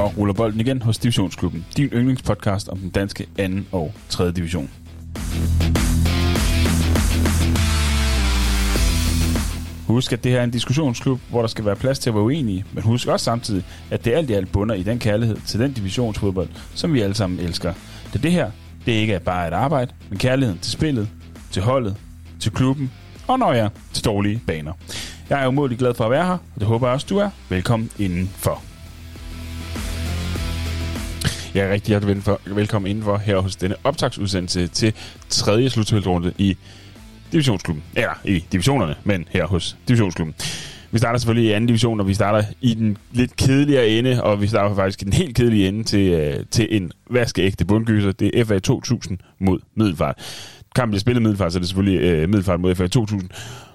Så ruller bolden igen hos Divisionsklubben, din yndlingspodcast om den danske 2. og 3. division. Husk, at det her er en diskussionsklub, hvor der skal være plads til at være uenige, men husk også samtidig, at det alt i alt bunder i den kærlighed til den divisionsfodbold, som vi alle sammen elsker. Det det her, det ikke er bare et arbejde, men kærligheden til spillet, til holdet, til klubben og når jeg til dårlige baner. Jeg er umådelig glad for at være her, og det håber jeg også, du er. Velkommen indenfor. Jeg er rigtig hjertelig velkommen indenfor her hos denne optagsudsendelse til tredje slutspilsrunde i divisionsklubben. Eller i divisionerne, men her hos divisionsklubben. Vi starter selvfølgelig i anden division, og vi starter i den lidt kedeligere ende, og vi starter faktisk i den helt kedelige ende til, øh, til en vaskeægte bundgyser. Det er FA 2000 mod Middelfart. Kampen bliver spillet Middelfart, så det er selvfølgelig uh, Middelfart mod FA 2000.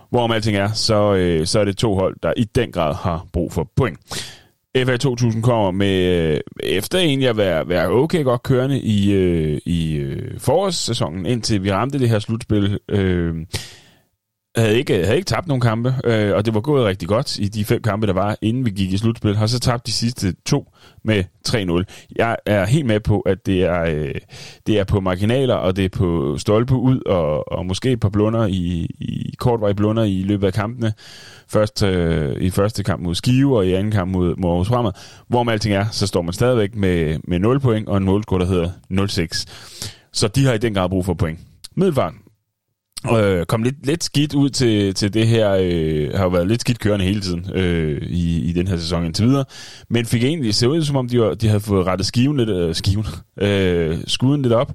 Hvorom alting er, så, uh, så er det to hold, der i den grad har brug for point. FA 2000 kommer med, øh, efter egentlig at være, være okay godt kørende i, øh, i øh, forårssæsonen, indtil vi ramte det her slutspil. Øh, havde ikke, havde ikke tabt nogen kampe, øh, og det var gået rigtig godt i de fem kampe, der var, inden vi gik i slutspil. Har så tabt de sidste to med 3-0. Jeg er helt med på, at det er, øh, det er på marginaler, og det er på stolpe ud, og, og måske et par blunder i, i kortvarige blunder i løbet af kampene. Først øh, i første kamp mod Skive, og i anden kamp mod, mod Aarhus Fremad. Hvor med alting er, så står man stadigvæk med, med 0 point, og en målscore, der hedder 0-6. Så de har i den grad brug for point. Middelfart Øh, kom lidt, lidt skidt ud til, til det her, øh, har jo været lidt skidt kørende hele tiden øh, i, i den her sæson indtil videre, men fik egentlig se ud som om, de, var, de havde fået rettet skiven lidt, øh, skiven, øh, skuden lidt op,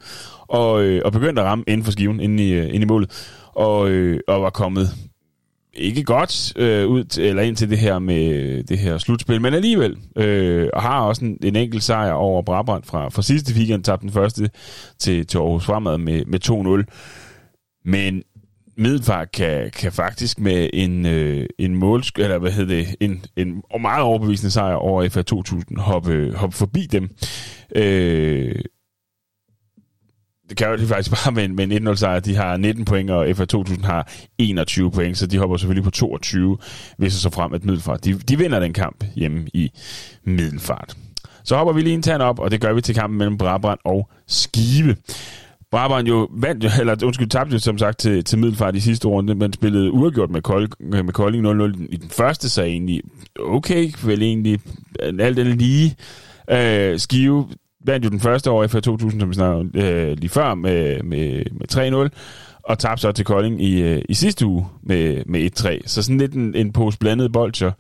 og, øh, og begyndte at ramme inden for skiven, inden i, øh, inden ind i målet, og, øh, og var kommet ikke godt øh, ud til, eller ind til det her med det her slutspil, men alligevel, øh, og har også en, en enkelt sejr over Brabrand fra, fra sidste weekend, tabte den første til, til Aarhus Fremad med, med 2-0. Men Middelfart kan, kan faktisk med en, øh, en mål, eller hvad hedder det, en, en meget overbevisende sejr over FA 2000 hoppe, hoppe forbi dem. Øh, det kan jo det faktisk bare med en, med en 1-0 sejr. De har 19 point, og FA 2000 har 21 point, så de hopper selvfølgelig på 22, hvis så frem at Middelfart. De, de vinder den kamp hjemme i Middelfart. Så hopper vi lige en tand op, og det gør vi til kampen mellem Brabrand og Skive. Brabrand jo vandt, eller undskyld, tabte som sagt til, til Middelfart i sidste runde, men spillede uafgjort med, Kold, øh, med Kolding 0-0 i den første, så egentlig okay, vel egentlig øh, alt den lige. Øh, Skive vandt jo den første år efter 2000, som vi snakkede øh, lige før, med, med, med 3-0, og tabte så til Kolding i, øh, i sidste uge med, med 1-3. Så sådan lidt en, en pose blandet bolcher.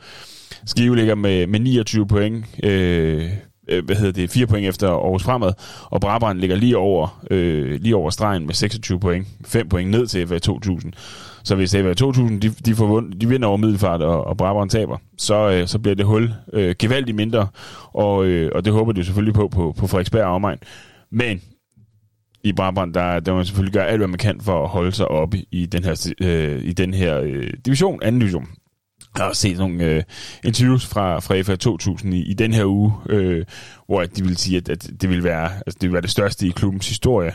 Skive ligger med, med 29 point, øh, øh, hvad hedder det, 4 point efter Aarhus Fremad, og Brabrand ligger lige over, øh, lige over stregen med 26 point, 5 point ned til FA 2000. Så hvis FA 2000 de, de, får vund, de vinder over Middelfart, og, og Brabrand taber, så, øh, så bliver det hul øh, gevaldigt mindre, og, øh, og det håber de selvfølgelig på på, på Frederiksberg og omegn. Men i Brabrand, der, der man selvfølgelig gøre alt, hvad man kan for at holde sig oppe i den her, øh, i den her øh, division, anden division. Jeg har set nogle øh, interviews fra, fra FA 2000 i, i den her uge, øh, hvor de vil sige, at, at det, vil være, altså, det ville være det største i klubbens historie.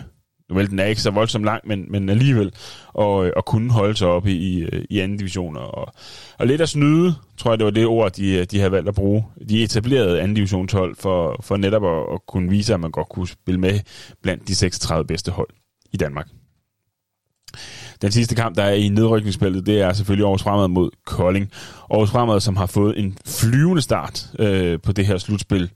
Vel, den er ikke så voldsomt lang, men, men alligevel at, øh, at kunne holde sig oppe i, i anden division. Og, og lidt at snyde, tror jeg, det var det ord, de, de har valgt at bruge. De etablerede anden divisionshold for, for netop at, at kunne vise, at man godt kunne spille med blandt de 36 bedste hold i Danmark. Den sidste kamp, der er i nedrykningsspillet, det er selvfølgelig Aarhus Fremad mod Kolding. Aarhus Fremad, som har fået en flyvende start øh, på det her slutspil.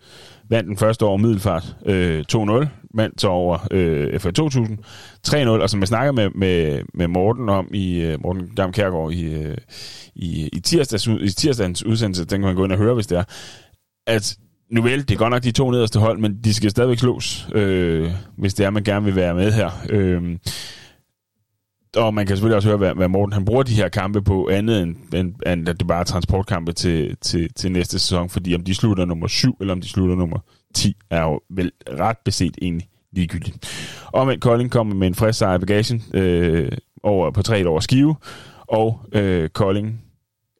Vandt den første over Middelfart øh, 2-0, vandt så over øh, FA 2000 3-0, og som jeg snakker med, med, med Morten om i øh, Morten Dam Kærgaard i, øh, i, i, tirsdags, i tirsdagens udsendelse, den kan man gå ind og høre, hvis det er, at nu vel, det er godt nok de to nederste hold, men de skal stadigvæk slås, øh, hvis det er, man gerne vil være med her. Øh, og man kan selvfølgelig også høre, hvad, hvad Morten han bruger de her kampe på, andet end, end, end at det bare er transportkampe til, til, til næste sæson, fordi om de slutter nummer 7, eller om de slutter nummer 10, er jo vel ret beset egentlig ligegyldigt. Og med Kolding kommer med en frisk sejr i bagagen øh, over, på tre over skive, og øh, Kolding,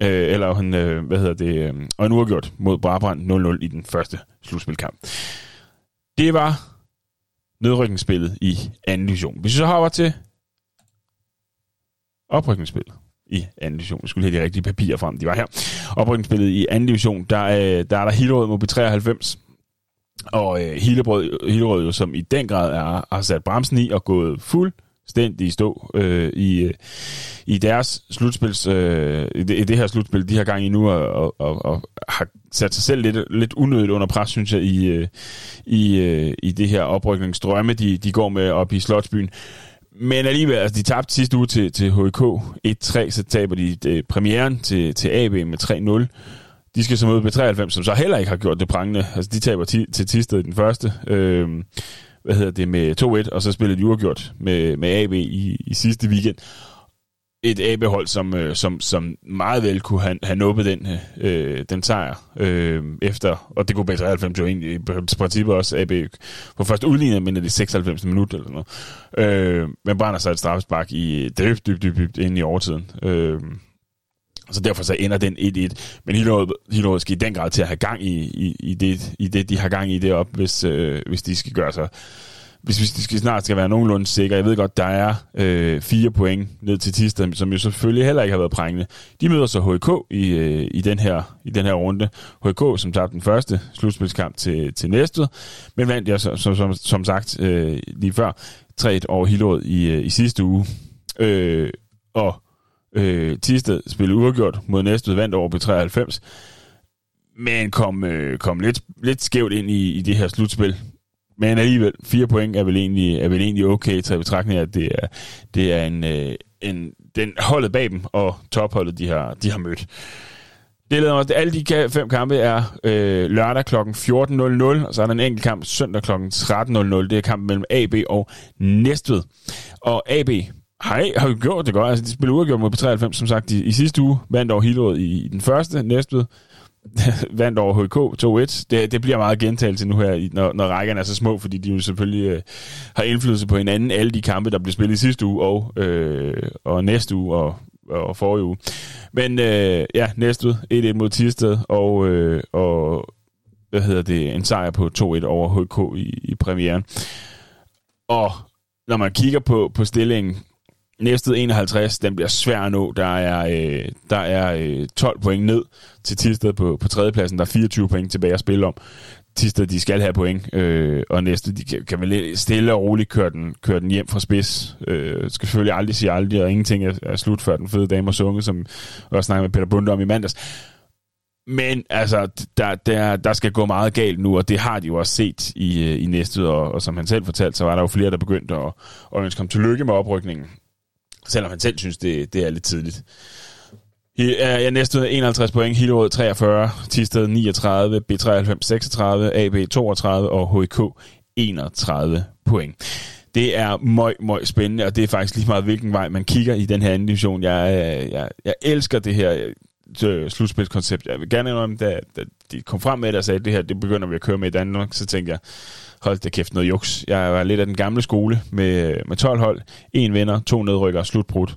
øh, eller han, øh, hvad hedder det, øh, og en uafgjort mod Brabrand 0-0 i den første slutspilkamp. Det var nedrykningsspillet i anden division. Hvis vi så hopper til oprykningsspillet i anden division. Jeg skulle have de rigtige papirer frem, de var her. Oprykningsspillet i anden division, der, øh, der er der Hillerød mod B93. Og øh, Hillerød, Hillerød jo, som i den grad er, har sat bremsen i og gået fuldstændig i stå øh, i, øh, i deres slutspils, øh, i, det, i det her slutspil, de har gang i nu, og, og, og, og har sat sig selv lidt, lidt unødigt under pres, synes jeg, i, øh, i, øh, i det her oprykningsdrømme, de, de går med op i Slotsbyen. Men alligevel, altså de tabte sidste uge til, til HK 1-3, så taber de de premieren til, til AB med 3-0. De skal så møde B93, som så heller ikke har gjort det prangende. Altså de taber ti, til Tisted i den første. Øh, hvad hedder det, med 2-1, og så spillede de uafgjort med, med AB i, i sidste weekend et AB-hold, som, øh, som, som meget vel kunne have, have nubbet den, øh, den sejr øh, efter, og det kunne B93 jo egentlig i princippet også AB på første udlignet, men det er 96 minutter eller noget. Øh, men brænder sig et straffespark i dybt, dybt, dybt, dybt ind i overtiden. Øh, så derfor så ender den 1-1. Men Hillerød skal i den grad til at have gang i, i, i, det, i det, de har gang i det op, hvis, øh, hvis de skal gøre sig hvis, hvis skal snart skal være nogenlunde sikre, jeg ved godt, der er øh, fire point ned til Tisted, som jo selvfølgelig heller ikke har været prængende. De møder så HK i, øh, i, den, her, i den her runde. HK, som tabte den første slutspilskamp til, til Næstved, men vandt jeg som, som, som, som sagt øh, lige før 3-1 over Hillerød i, øh, i sidste uge. Øh, og øh, Tisted spillede uafgjort mod Næstved, vandt over på 93 men kom, øh, kom lidt, lidt skævt ind i, i det her slutspil. Men alligevel, fire point er vel egentlig, er vel egentlig okay, til betragtning at det er, det er en, øh, en, den holdet bag dem, og topholdet, de har, de har mødt. Det leder mig, alle de fem kampe er øh, lørdag kl. 14.00, og så er der en enkelt kamp søndag kl. 13.00. Det er kampen mellem AB og Næstved. Og AB Hej, har jo gjort det godt. Altså, de spillede uafgjort mod P93, som sagt, i, i sidste uge. Vandt over Hillerød i, i den første. Næstved vandt over HK 2-1. Det, det bliver meget gentagelse nu her, når, når rækkerne er så små, fordi de jo selvfølgelig øh, har indflydelse på hinanden. Alle de kampe, der blev spillet i sidste uge og, øh, og næste uge og, og forrige uge. Men øh, ja, næste uge 1-1 mod Tisted, og, øh, og hvad hedder det, en sejr på 2-1 over HK i, i premieren. Og når man kigger på, på stillingen, Næstet 51, den bliver svær at nå. Der er, øh, der er øh, 12 point ned til Tisted på, på tredjepladsen. Der er 24 point tilbage at spille om. Tisted, de skal have point, øh, og næste, de kan, kan vel stille og roligt køre den, køre den hjem fra spids. Øh, skal selvfølgelig aldrig sige aldrig, og ingenting er, er slut før den fede dame og sunge, som jeg også snakkede med Peter Bunde om i mandags. Men altså, der, der, der skal gå meget galt nu, og det har de jo også set i, øh, i næste, og, og som han selv fortalte, så var der jo flere, der begyndte at, at ønske ham tillykke med oprykningen selvom han selv synes, det, det er lidt tidligt. Jeg næste 51 point, Hillerød 43, Tisted 39, B93 36, AB 32 og HK 31 point. Det er møg, møg spændende, og det er faktisk lige meget, hvilken vej man kigger i den her anden division. Jeg, øh, jeg, jeg elsker det her øh, slutspilskoncept. Jeg vil gerne indrømme, da, da de kom frem med det og sagde, at det her det begynder vi at køre med i Danmark, så tænkte jeg, hold det kæft noget juks. Jeg var lidt af den gamle skole med, med 12 hold, en vinder, to nedrykker, slutbrudt.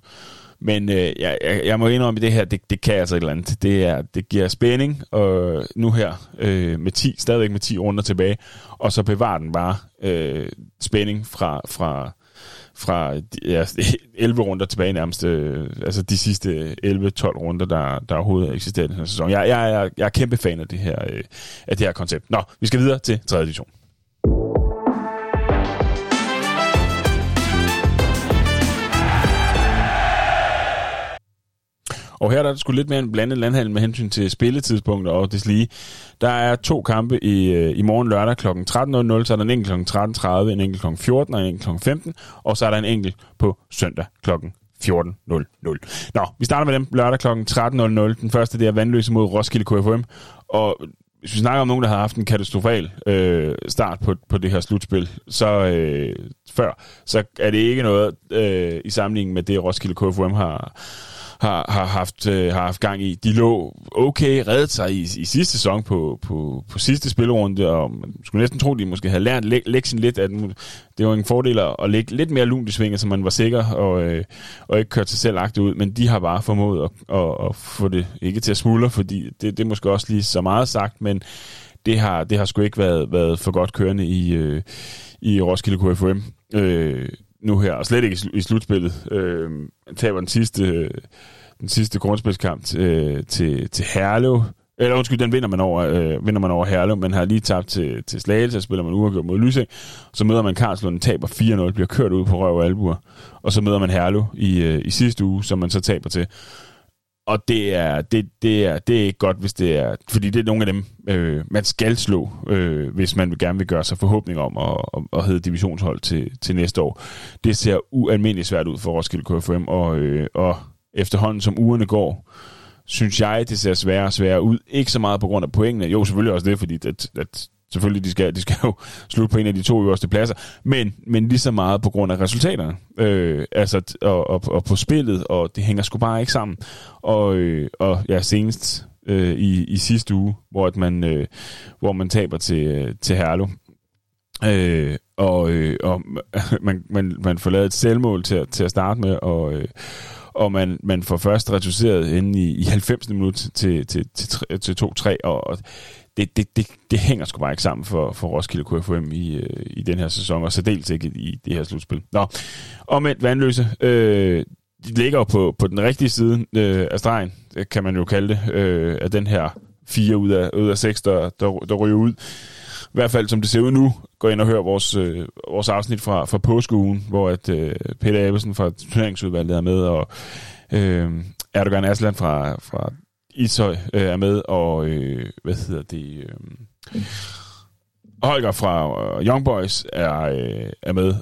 Men øh, jeg, jeg, jeg må indrømme, at det her, det, det kan altså et eller andet. Det, er, det giver spænding, og nu her øh, med 10, stadigvæk med 10 runder tilbage, og så bevarer den bare øh, spænding fra, fra, fra ja, 11 runder tilbage nærmest, øh, altså de sidste 11-12 runder, der, der overhovedet eksisterer i den her sæson. Jeg, jeg, jeg, jeg er kæmpe fan af det her, øh, af det her koncept. Nå, vi skal videre til 3. division. Og her er der sgu lidt mere en blandet landhandel med hensyn til spilletidspunkter og lige. Der er to kampe i, øh, i morgen lørdag kl. 13.00, så er der en enkelt kl. 13.30, en enkelt kl. 14 og en enkelt kl. 15, og så er der en enkelt på søndag kl. 14.00. Nå, vi starter med dem lørdag kl. 13.00. Den første, det er Vandløse mod Roskilde KFM. Og hvis vi snakker om nogen, der har haft en katastrofal øh, start på, på det her slutspil, så øh, før, så er det ikke noget øh, i sammenligning med det, Roskilde KFM har, har, har, haft, øh, har haft gang i. De lå okay, reddet sig i, i sidste sæson på, på, på sidste spillerunde, og man skulle næsten tro, de måske havde lært le- lektien lidt, at det var en fordel at lægge lidt mere lunt i svinget, så man var sikker og, øh, og ikke kørte sig selv agtigt ud, men de har bare formået at, at, at få det ikke til at smuldre, fordi det, det er måske også lige så meget sagt, men det har, det har sgu ikke været, været for godt kørende i, øh, i Roskilde KFM. Øh, nu her, og slet ikke i, slutspillet. Øh, taber den sidste, øh, den sidste grundspilskamp øh, til, til Herlev Eller undskyld, den vinder man over, øh, vinder man over Herlev, men har lige tabt til, til Slagelse, og spiller man uafgjort mod Lysing. Så møder man Karlslund, taber 4-0, bliver kørt ud på røv og albuer. Og så møder man Herlev i, øh, i sidste uge, som man så taber til. Og det er, det, det, er, det er ikke godt, hvis det er... Fordi det er nogle af dem, øh, man skal slå, øh, hvis man gerne vil gøre sig forhåbning om at, at, at hedde divisionshold til, til næste år. Det ser ualmindeligt svært ud for Roskilde KFM, og, øh, og efterhånden som ugerne går, synes jeg, det ser sværere og sværere ud. Ikke så meget på grund af pointene. Jo, selvfølgelig også det, fordi at, at selvfølgelig, de skal, de skal jo slutte på en af de to øverste pladser, men, men lige så meget på grund af resultaterne. Øh, altså, og, og, og på spillet, og det hænger sgu bare ikke sammen. Og, øh, og ja, senest øh, i, i sidste uge, hvor, at man, øh, hvor man taber til, til Herlo. Øh, og øh, og man, man, man får lavet et selvmål til, til at starte med, og, øh, og man, man får først reduceret inden i, i 90. minut til, til, til, til 2-3, og, og det, det, det, det hænger sgu bare ikke sammen for, for Roskilde KFM i, øh, i den her sæson, og så ikke i det her slutspil. Nå, omvendt vandløse, øh, de ligger jo på, på den rigtige side øh, af stregen, øh, kan man jo kalde det, øh, af den her fire ud af, ud af seks, der, der, der ryger ud. I hvert fald som det ser ud nu, gå ind og hør vores, øh, vores afsnit fra, fra påskeugen, hvor at, øh, Peter Abelsen fra turneringsudvalget er med, og øh, Erdogan Aslan fra, fra Ishøj øh, er med, og øh, hvad hedder det... Øh, Holger fra øh, Young Boys er, øh, er med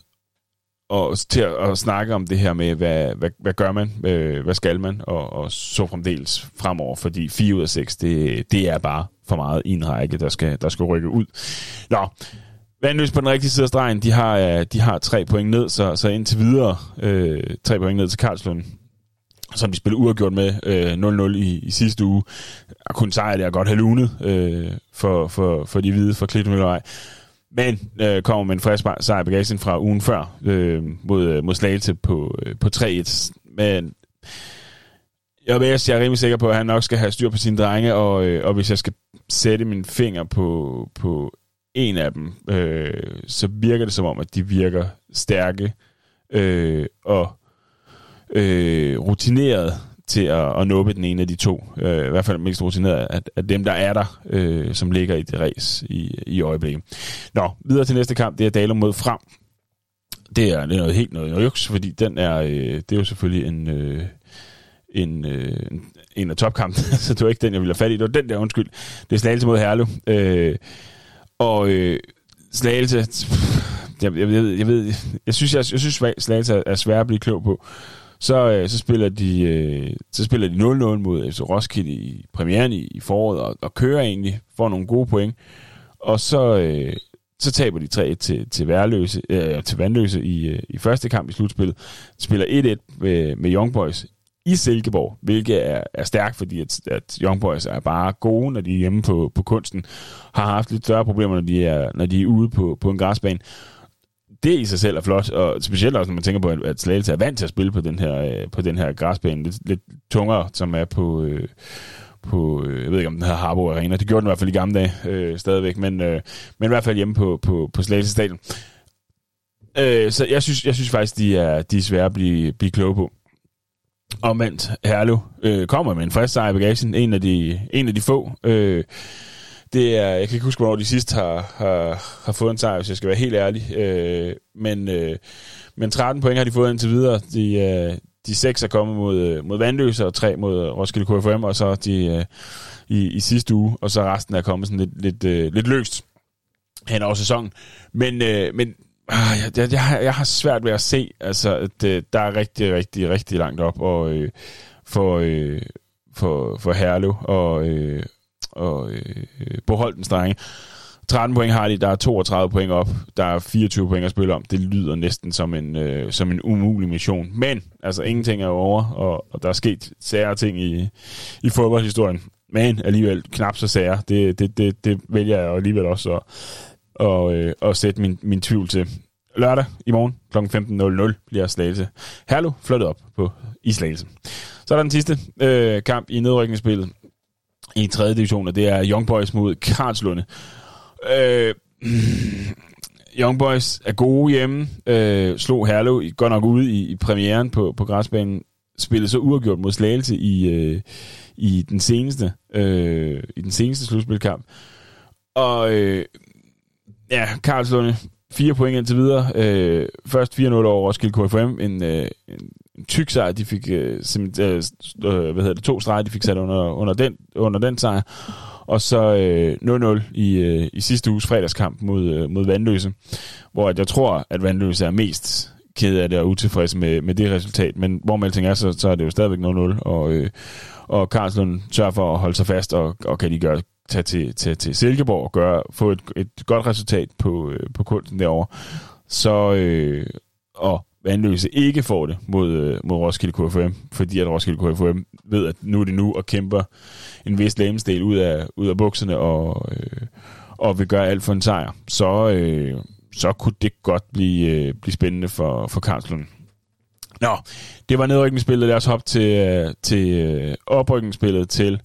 og til at, at snakke om det her med, hvad, hvad, hvad gør man, øh, hvad skal man, og, og så fremdeles fremover, fordi 4 ud af 6, det, det er bare for meget i en række, der skal, der skal rykke ud. Nå, Vandløs på den rigtige side af stregen, de har, øh, de har tre point ned, så, så indtil videre øh, tre point ned til Karlslund som de spillede uafgjort med øh, 0-0 i, i sidste uge. Og kun sejr det er godt lunet øh, for, for, for de hvide fra Klitmøllerej. Men øh, kommer med en frisk sejr bagagen fra ugen før øh, mod, øh, mod Slagelse på, øh, på 3-1. Men jeg er, jeg er rimelig sikker på, at han nok skal have styr på sine drenge, og, øh, og hvis jeg skal sætte min finger på, på en af dem, øh, så virker det som om, at de virker stærke øh, og øh, rutineret til at, at nuppe den ene af de to. Øh, I hvert fald mest rutineret af, af dem, der er der, øh, som ligger i det race i, i øjeblikket. Nå, videre til næste kamp, det er Dalum mod Frem. Det er, det er noget helt noget juks, fordi den er, øh, det er jo selvfølgelig en, øh, en, øh, en af topkampene, så det var ikke den, jeg ville have fat i. Det var den der, undskyld. Det er Slagelse mod Herlev. Øh, og øh, Slagelse, jeg, jeg, jeg, jeg ved, jeg synes, jeg, jeg synes Slagelse er svær at blive klog på så, øh, så spiller de øh, så spiller de 0-0 mod FC Roskilde i premieren i, i foråret, og, og kører egentlig, får nogle gode point. Og så, øh, så taber de 3-1 til, til, værløse, øh, til Vandløse i, øh, i første kamp i slutspillet. Spiller 1-1 med, med Young Boys i Silkeborg, hvilket er, er stærkt, fordi at, at Young Boys er bare gode, når de er hjemme på, på kunsten. Har haft lidt større problemer, når de er, når de er ude på, på en græsbane det i sig selv er flot, og specielt også, når man tænker på, at Slagelse er vant til at spille på den her, øh, på den her græsbane, lidt, lidt tungere, som er på, øh, på, øh, jeg ved ikke om den hedder Harbo Arena, det gjorde den i hvert fald i gamle dage øh, stadigvæk, men, øh, men i hvert fald hjemme på, på, på Slagelse Stadion. Øh, så jeg synes, jeg synes faktisk, de er, de er svære at blive, blive kloge på. Omvendt, Herlev øh, kommer med en frisk sejr i bagagen, en af de, en af de få. Øh, det er, jeg kan ikke huske, hvornår de sidst har, har, har fået en sejr, hvis jeg skal være helt ærlig. Øh, men, øh, men 13 point har de fået indtil videre. De, øh, de seks er kommet mod, øh, mod Vandløse, og tre mod Roskilde KFM, og så de øh, i, i sidste uge, og så resten er kommet sådan lidt, lidt, øh, lidt løst hen over sæsonen. Men, øh, men øh, jeg, jeg, jeg har svært ved at se, altså, at øh, der er rigtig, rigtig, rigtig langt op og, øh, for, øh, for, for Herlev, og, øh, og øh, Boholdens drenge. 13 point har de, der er 32 point op, der er 24 point at spille om. Det lyder næsten som en, øh, som en umulig mission. Men, altså, ingenting er over, og, og der er sket sære ting i, i fodboldhistorien. Men alligevel knap så sære. Det, det, det, det vælger jeg alligevel også at, og, øh, at sætte min, min tvivl til. Lørdag i morgen kl. 15.00 bliver Slagelse Herlu flyttet op på Islagelse. Så er der den sidste øh, kamp i nedrykningsspillet i 3. division, og det er Young Boys mod Karlslunde. Øh, Young Boys er gode hjemme, øh, slog Herlev godt nok ude i, i premieren på, på græsbanen spillede så uafgjort mod Slagelse i, øh, i den seneste øh, i den seneste slutspilkamp. Og øh, ja, Karlslunde, fire point indtil videre. Øh, først 4-0 over Roskilde KFM. En, øh, en tyk sejr, de fik øh, øh, øh, hvad hedder det, to streger, de fik sat under, under, den, under den sejr. Og så øh, 0-0 i, øh, i sidste uges fredagskamp mod, øh, mod Vandløse, hvor at jeg tror, at Vandløse er mest ked af det og utilfreds med, med det resultat. Men hvor man alting er, så, så er det jo stadigvæk 0-0, og, øh, og Karlslund sørger for at holde sig fast, og, og kan de gøre, tage til, til, til Silkeborg og gøre, få et, et godt resultat på, øh, på kunsten derovre. Så, øh, og Vandløse ikke får det mod, øh, mod Roskilde KFM, fordi at Roskilde KFM ved, at nu er det nu og kæmper en vis lamesdel ud af, ud af bukserne og, øh, og vil gøre alt for en sejr, så, øh, så kunne det godt blive, øh, blive spændende for, for Karlslund. Nå, det var nedrykningsspillet. Lad os hoppe til, øh, til øh, oprykningsspillet til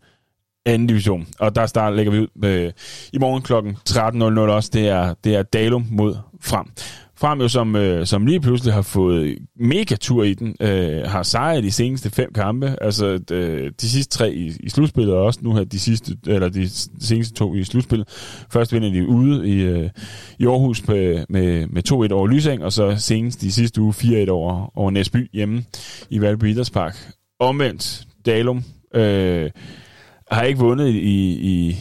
anden division. Og der start lægger vi ud øh, i morgen kl. 13.00 også. Det er, det er Dalum mod Frem. Frem jo, som, øh, som lige pludselig har fået mega tur i den, øh, har sejret de seneste fem kampe, altså de, øh, de sidste tre i, i slutspillet, og også nu her de sidste, eller de seneste to i slutspillet. Først vinder de ude i, øh, i Aarhus med, med, med 2-1 over Lysing, og så senest de sidste uge 4-1 over, over Næsby hjemme i Valby Idrætspark. Omvendt, Dalum øh, har ikke vundet i, i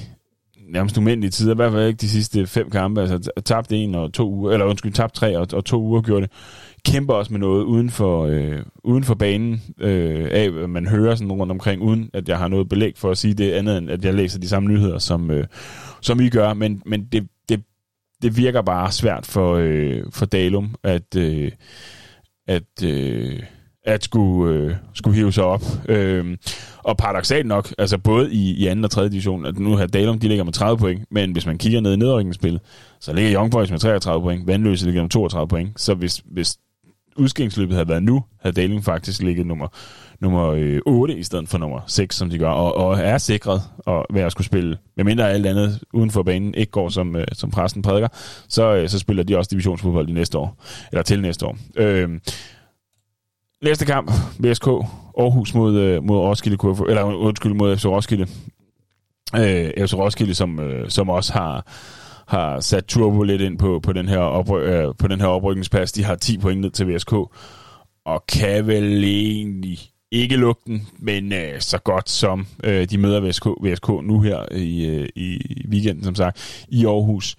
nærmest umændelige tider, i hvert fald ikke de sidste fem kampe, altså tabt en og to uger, eller undskyld, tabt tre og, og to uger gjorde det. Kæmper også med noget uden for, øh, uden for banen øh, af, hvad man hører sådan rundt omkring, uden at jeg har noget belæg for at sige det andet, end at jeg læser de samme nyheder, som, øh, som I gør, men, men det, det, det virker bare svært for, øh, for Dalum, at, øh, at øh, at skulle, øh, skulle hive sig op. Øh, og paradoxalt nok, altså både i, i anden og tredje division, at nu her Dalum, de ligger med 30 point, men hvis man kigger ned i nedrykningsspillet, så ligger Young Boys med 33 point, Vandløse ligger med 32 point, så hvis, hvis udskæringsløbet havde været nu, havde Dalum faktisk ligget nummer, nummer øh, 8 i stedet for nummer 6, som de gør, og, og er sikret og ved at skulle spille, medmindre alt andet uden for banen ikke går, som, øh, som præsten prædiker, så, øh, så spiller de også divisionsfodbold i næste år, eller til næste år. Øh, Næste kamp, VSK, Aarhus mod, øh, mod Roskilde, KF, eller undskyld, mod FC Roskilde. Øh, FC Roskilde, som, øh, som også har, har sat turbo lidt ind på, på, den her opry, øh, på den her oprykningspas. De har 10 point ned til VSK, og kan vel egentlig ikke lukke den, men øh, så godt som øh, de møder VSK, VSK nu her i, øh, i weekenden, som sagt, i Aarhus.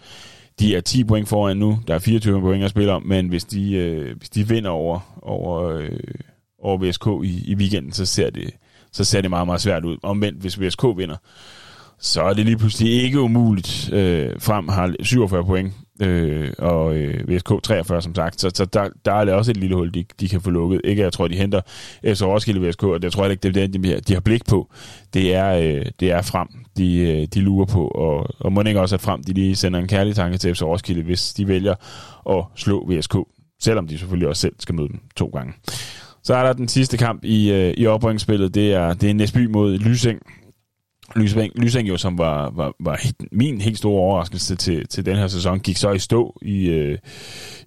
De er 10 point foran nu. Der er 24 point at spille om, men hvis de, øh, hvis de vinder over, over, øh, over VSK i, i weekenden, så ser, det, så ser det meget, meget svært ud. Omvendt, hvis VSK vinder, så er det lige pludselig ikke umuligt. Øh, frem har 47 point, øh, og øh, VSK 43 som sagt, så, så der, der er det også et lille hul, de, de kan få lukket. Ikke, jeg tror, de henter øh, FC Roskilde VSK, og det tror jeg ikke, det er det, de, de har blik på. Det er, øh, det er frem, de, øh, de lurer på, og, og må ikke også, at frem de lige sender en kærlig tanke til FC Roskilde, hvis de vælger at slå VSK, selvom de selvfølgelig også selv skal møde dem to gange. Så er der den sidste kamp i, øh, i oprykningsspillet, det er, det er Næsby mod Lysing. Lyseng, Lyseng jo, som var, var, var min helt store overraskelse til, til den her sæson, gik så i stå i, øh,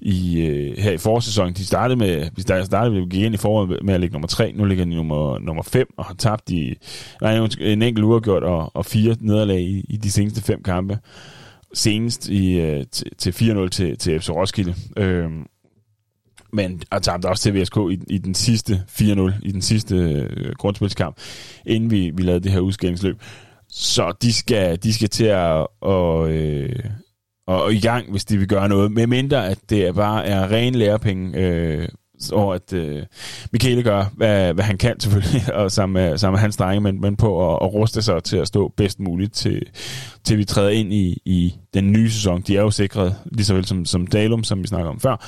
i, øh, her i forårssæsonen. De startede med, vi startede med, gik ind i foråret med at ligge nummer 3, nu ligger de nummer, nummer 5 og har tabt i, nej, en enkelt uafgjort og, og fire nederlag i, i de seneste fem kampe. Senest i, øh, til, til 4-0 til, til FC Roskilde. Øh, men og tabte også til VSK i, i den sidste 4-0, i den sidste øh, grundspilskamp, inden vi, vi lavede det her udskæringsløb. Så de skal, de skal til at og, øh, og, og i gang, hvis de vil gøre noget, med mindre at det bare er ren lærepenge, øh, og at øh, Michele gør, hvad, hvad han kan selvfølgelig, og sammen med, sammen med hans drenge, men, men på at, at ruste sig til at stå bedst muligt, til, til vi træder ind i, i den nye sæson. De er jo sikret, lige så vel som, som Dalum, som vi snakker om før,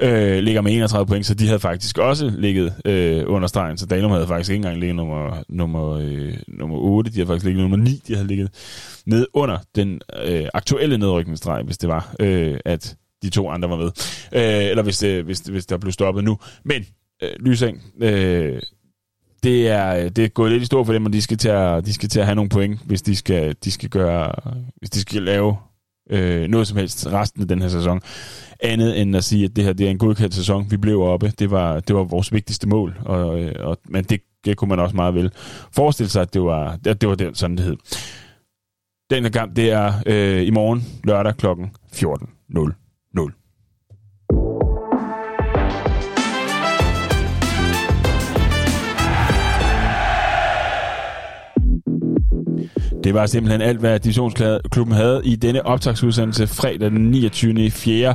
øh, ligger med 31 point, så de havde faktisk også ligget øh, under stregen. Så Dalum havde faktisk ikke engang ligget nummer, nummer, øh, nummer 8, de havde faktisk ligget nummer 9, de havde ligget ned under den øh, aktuelle nedrykningsstreg, hvis det var, øh, at de to andre var med. Øh, eller hvis, det, hvis, hvis der blev stoppet nu. Men, øh, Lysing, øh, det er, det er gået lidt i stå for dem, og de skal til at, de skal til at have nogle point, hvis de skal, de skal gøre, hvis de skal lave øh, noget som helst resten af den her sæson. Andet end at sige, at det her det er en godkendt sæson. Vi blev oppe. Det var, det var vores vigtigste mål. Og, øh, og, men det, det kunne man også meget vel forestille sig, at det var, at det var den, sådan det hed. Den her kamp, det er øh, i morgen lørdag kl. 14.00. Det var simpelthen alt, hvad divisionsklubben havde i denne optagsudsendelse fredag den 29. 4.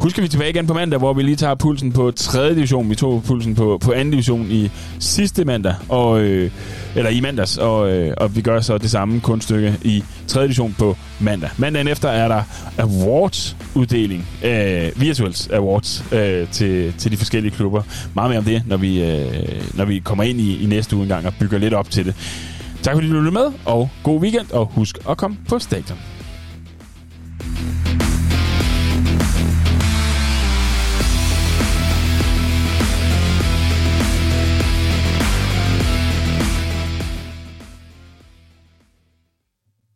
Husk, at vi tilbage igen på mandag, hvor vi lige tager pulsen på 3. division. Vi tog pulsen på, på 2. division i sidste mandag, og, øh, eller i mandags, og, øh, og vi gør så det samme kunststykke i 3. division på mandag. Mandagen efter er der awards-uddeling, øh, virtuals awards øh, til, til de forskellige klubber. Meget mere om det, når vi, øh, når vi kommer ind i, i næste uge engang og bygger lidt op til det. Tak fordi du lyttede med, og god weekend, og husk at komme på stadion.